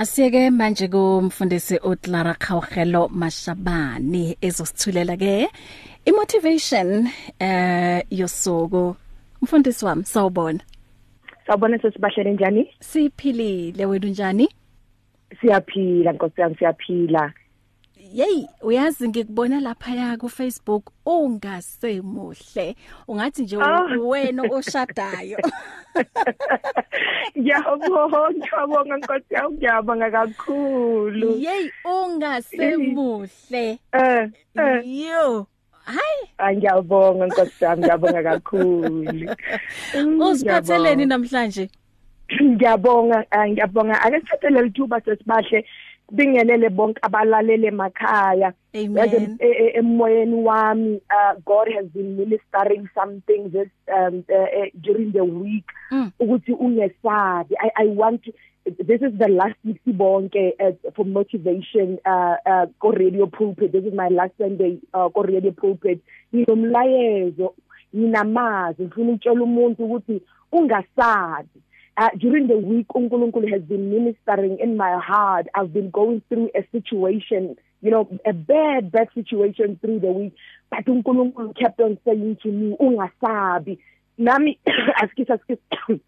Asiyeke manje kumfundisi uClara Khawgelo Mashabane ezosithulela ke imotivation eh yosuku. Mfundisi wami sawubona. Sawubona sesibahlele njani? Siphilile wena njani Siyaphila nkosi yami siyaphila. Yey uyazi ngikubona lapha ya ku Facebook ungasemuhle ungathi nje Oh. wena oshadayo. Ngiyabonga ngiyabonga nkosi yami ngiyabonga kakhulu. Yey ungasemuhle Eh eh. Yo hayi. Ah, ngiyabonga nkosi yami ngiyabonga kakhulu. Mm, usiphatheleni namhlanje? Ngiyabonga ah, ngiyabonga. Ake sithathe lithuba sesibahle. Bingelele bonke abalalele emakhaya. Yazi, e- e- emoyeni wami uh, God has been ministering something this um, uh, uh, during the week Mm. ukuthi ungesabi. I, I want to, this is the last week sibonke uh, for motivation uh, uh, ko radio pulpit. This is my last Sunday uh, ko radio pulpit. Nginomlayezo nginamazi ngifuna ukutshela umuntu ukuthi ungasabi. Uh, during the week uNkulunkulu has been ministering in my heart. I've been going through a situation you know a bad bad situation through the week but uNkulunkulu kept on saying to me ungasabi. Nami askisa askisa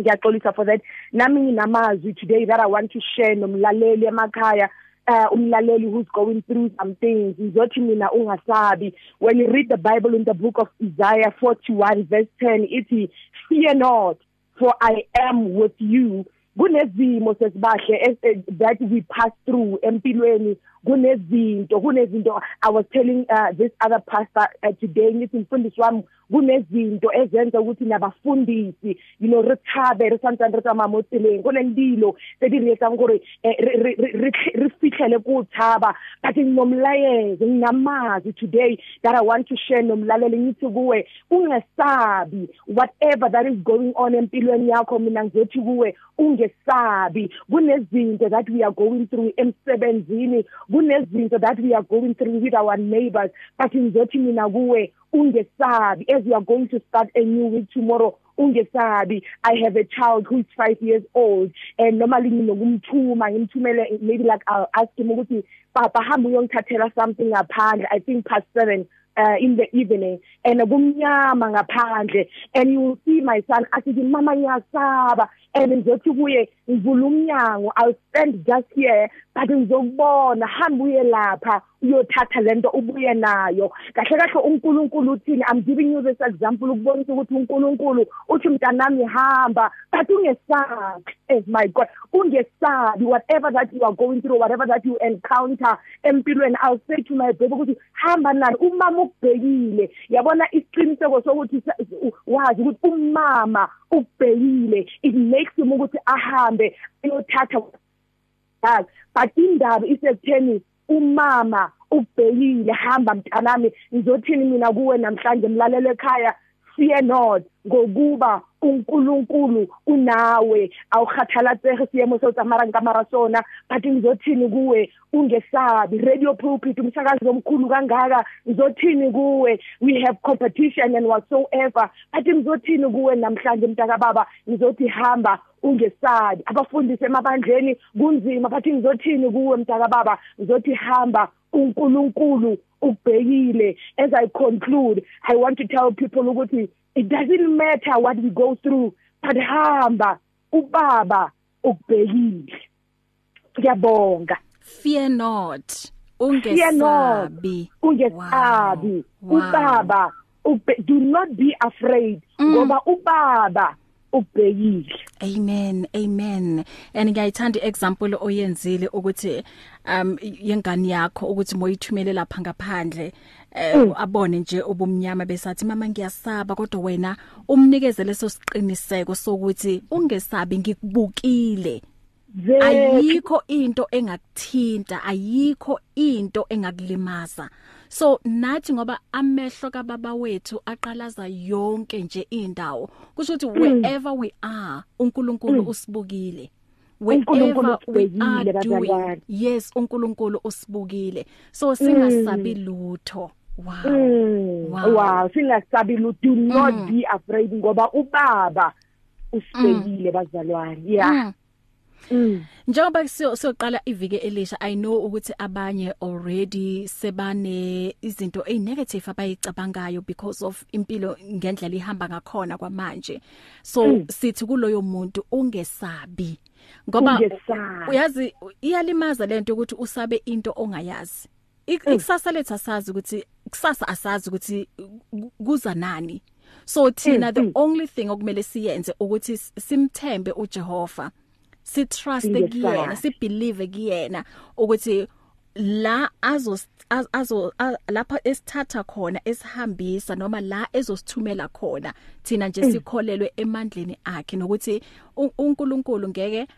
ngiyaxolisa for that. Nami nginamazwi today that I want to share nomlaleli emakhaya uh, umlaleli who's going through some things. Ngizothi mina ungasabi. When you read the bible in the book of Isaiah 41 verse 10 ithi fear not. For I am with you. Kunezimo sesibahle es- eh, that we pass through empilweni kunezinto kunezinto I was telling uh, this other pastor uh, today ngithi mfundisi wami kunezinto ezenza ukuthi nabafundisi you know re thabe re santse re tsamaya mo tseleng go nemdilo tse di re etsang gore eh, re re- re re- re fitlhele ko thaba but nginomlayezo nginamazi today that I want to share nomlaleli ngithi kuwe ungesabi whatever that is going on empilweni yakho mina ngizothi kuwe ungesabi. Kunezinto that we are going through emsebenzini kunezinto that we are going through with our neighbors but ngizothi mina kuwe ungesabi. As you are going to start a new week tomorrow ungesabi. I have a child who is 5 years old and normally nginokumthuma ngimthumele maybe like I'll ask him ukuthi papa hamba uyongithathela something ngaphandle. I think past 7 uh, in the evening and kumnyama ngaphandle. And you will see my son asithi mama ngiyasaba. And ngizothi kuye ngivula umnyango i'll stand just here but ngizokubona hamba uye lapha uyothatha lento ubuye nayo. Kahle kahle uNkulunkulu uthini? I'm giving you this example ukubonisa ukuthi uNkulunkulu uthi mntanami hamba. But ungesabi eh my god ungesabi whatever that you are going through whatever that you encounter empilweni. I'll say to my baby ukuthi hamba nani umama ukubhekile yabona isiqiniseko sokuthi wazi ukuthi umama ukubhekile it makes him ukuthi ahambe ayothatha yazi but indaba isekutheni umama ubhekile hamba mntanami ngizothini mina kuwe namhlanje mlalelo ekhaya? Fear not ngokuba uNkulunkulu unawe awukhathalatsege siyemo sotsamara nkamara sona but ngizothini kuwe? Ungesabi. Radio pulpit umsakazi omkhulu kangaka ngizothini kuwe? We have competition and whatsoever but ngizothini kuwe namhlanje mntaka baba? Ngizothi hamba ungesabi. Abafundisi emabandleni kunzima but ngizothini kuwe mntaka baba? Ngizothi hamba uNkulunkulu ubhekile as i conclude i want to tell people ukuthi it doesn't matter what we go through but hamba ubaba ukubhekile ngiyabonga fear not Fear not. ungesabi ungesabi ubaba do not be afraid Mm. ngoba ubaba ubhekile Amen amen. And ngiyayithanda iexample oyenzile ukuthi um yengane yakho ukuthi moyithumele lapha ngaphandle eh abone nje ubumnyama besathi mama ngiyasaba kodwa wena umnikeze leso siqiniseko sokuthi ungesabi ngikubukile. Ayikho into engakuthinta ayikho into engakulimaza. So nathi ngoba amehlo kababa wethu aqalaza yonke nje indawo kusho ukuthi wherever we are uNkulunkulu usibukile. uNkulunkulu wherever we usibhekile, are doing bazalwane. yes uNkulunkulu usibukile. So singasabi lutho. Wow. Mm. Wow. wow singasabi lu do not Mm. be afraid ngoba ubaba usibekile bazalwane. Yeah. Mm. Njengoba siyoqala iviki elisha i know ukuthi abanye already sebane izinto ezinegative abayicabangayo because of impilo ngendlela ihamba ngakhona kwamanje. So mm. sithi kuloyo muntu ungesabi. Ngoba uyazi iyalimaza lento ukuthi usabe into ongayazi. Ikusasa lethu asazi ukuthi kusasa asazi ukuthi kuza nani. So thina the only thing okumele siyenze ukuthi simthembe uJehova. Si trust kuyena si believe kuyena ukuthi la azo azo lapha esithatha khona esihambisa noma la ezosithumela khona thina nje sikholelwe emandleni akhe nokuthi uNkulunkulu ngeke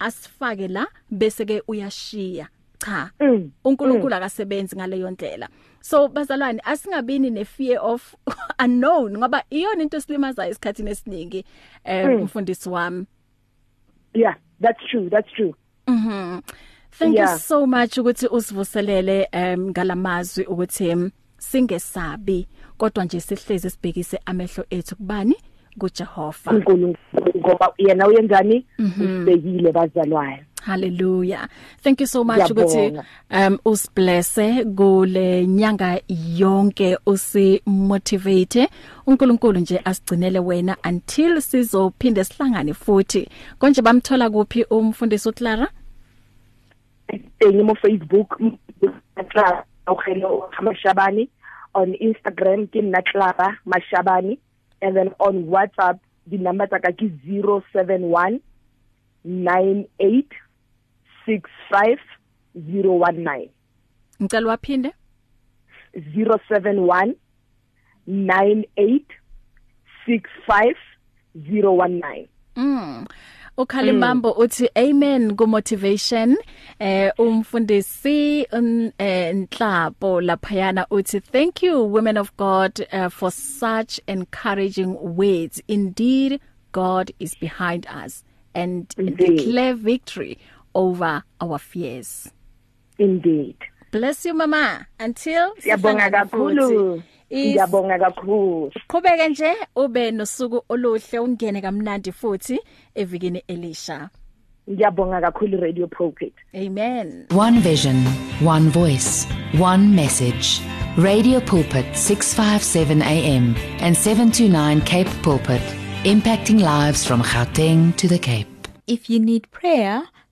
asifake la bese ke uyashiya. Cha mm. uNkulunkulu akasebenzi ngaleyo ndlela. So bazalwane asingabini ne fear of unknown ngoba iyona into esilimazayo esikhathini esiningi eh mm. umfundisi wami. Yeah that's true that's true. Mhm thank yeah. you so much ukuthi usivuselele um ngalamazwi ukuthi singesabi kodwa nje sihleze sibhekise amehlo ethu kubani? kuJehova. uNkulunkulu ngoba yena uyenzani? Mhm. usibekile bazalwane. Hallelujah. Thank you so much ukuthi um usblesse kule nyanga yonke usi motivate. uNkulunkulu nje asigcinele wena until sizophinde sihlangane futhi. Konje bamthola kuphi umfundisi uClara? Engimo Facebook Clara ukhelo Mashabani on Instagram ke nna Clara Mashabani and then on WhatsApp the number tsaka ke 071 98 65019 Ngicela waphinde 071 98 65019 Mm. Ukhalimbambo uthi amen ku motivation eh umfundisi eh Nhlapo laphayana uthi thank you women of God uh, for such encouraging words. Indeed God is behind us and Indeed. declare victory over our fears. Indeed. Bless you mama until siyabonga kakhulu. Ngiyabonga kakhulu. Qhubeke nje ube nosuku oluhle ungene kamnandi futhi evikini Elisha. Ngiyabonga kakhulu Radio Pulpit. Amen. One vision, one voice, one message. Radio Pulpit 657 AM and 729 Cape Pulpit, impacting lives from Gauteng to the Cape. If you need prayer,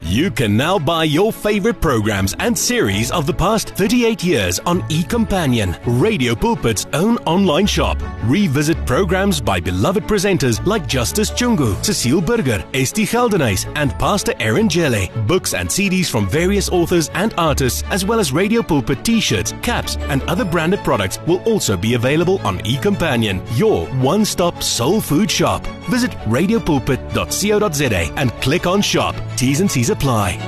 You can now buy your favorite programs and series of the past 38 years on eCompanion, Radio Pulpit's own online shop. Revisit programs by beloved presenters like Justice Chungu, Cecile Burger, Esti Geldenhuys, and Pastor Aaron Jelle. Books and CDs from various authors and artists, as well as Radio Pulpit t-shirts, caps, and other branded products will also be available on eCompanion, your one-stop soul food shop. Visit radiopulpit.co.za and click on shop. T's and C's apply.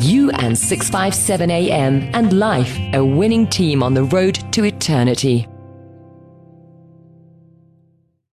You and 657 AM and life, a winning team on the road to eternity.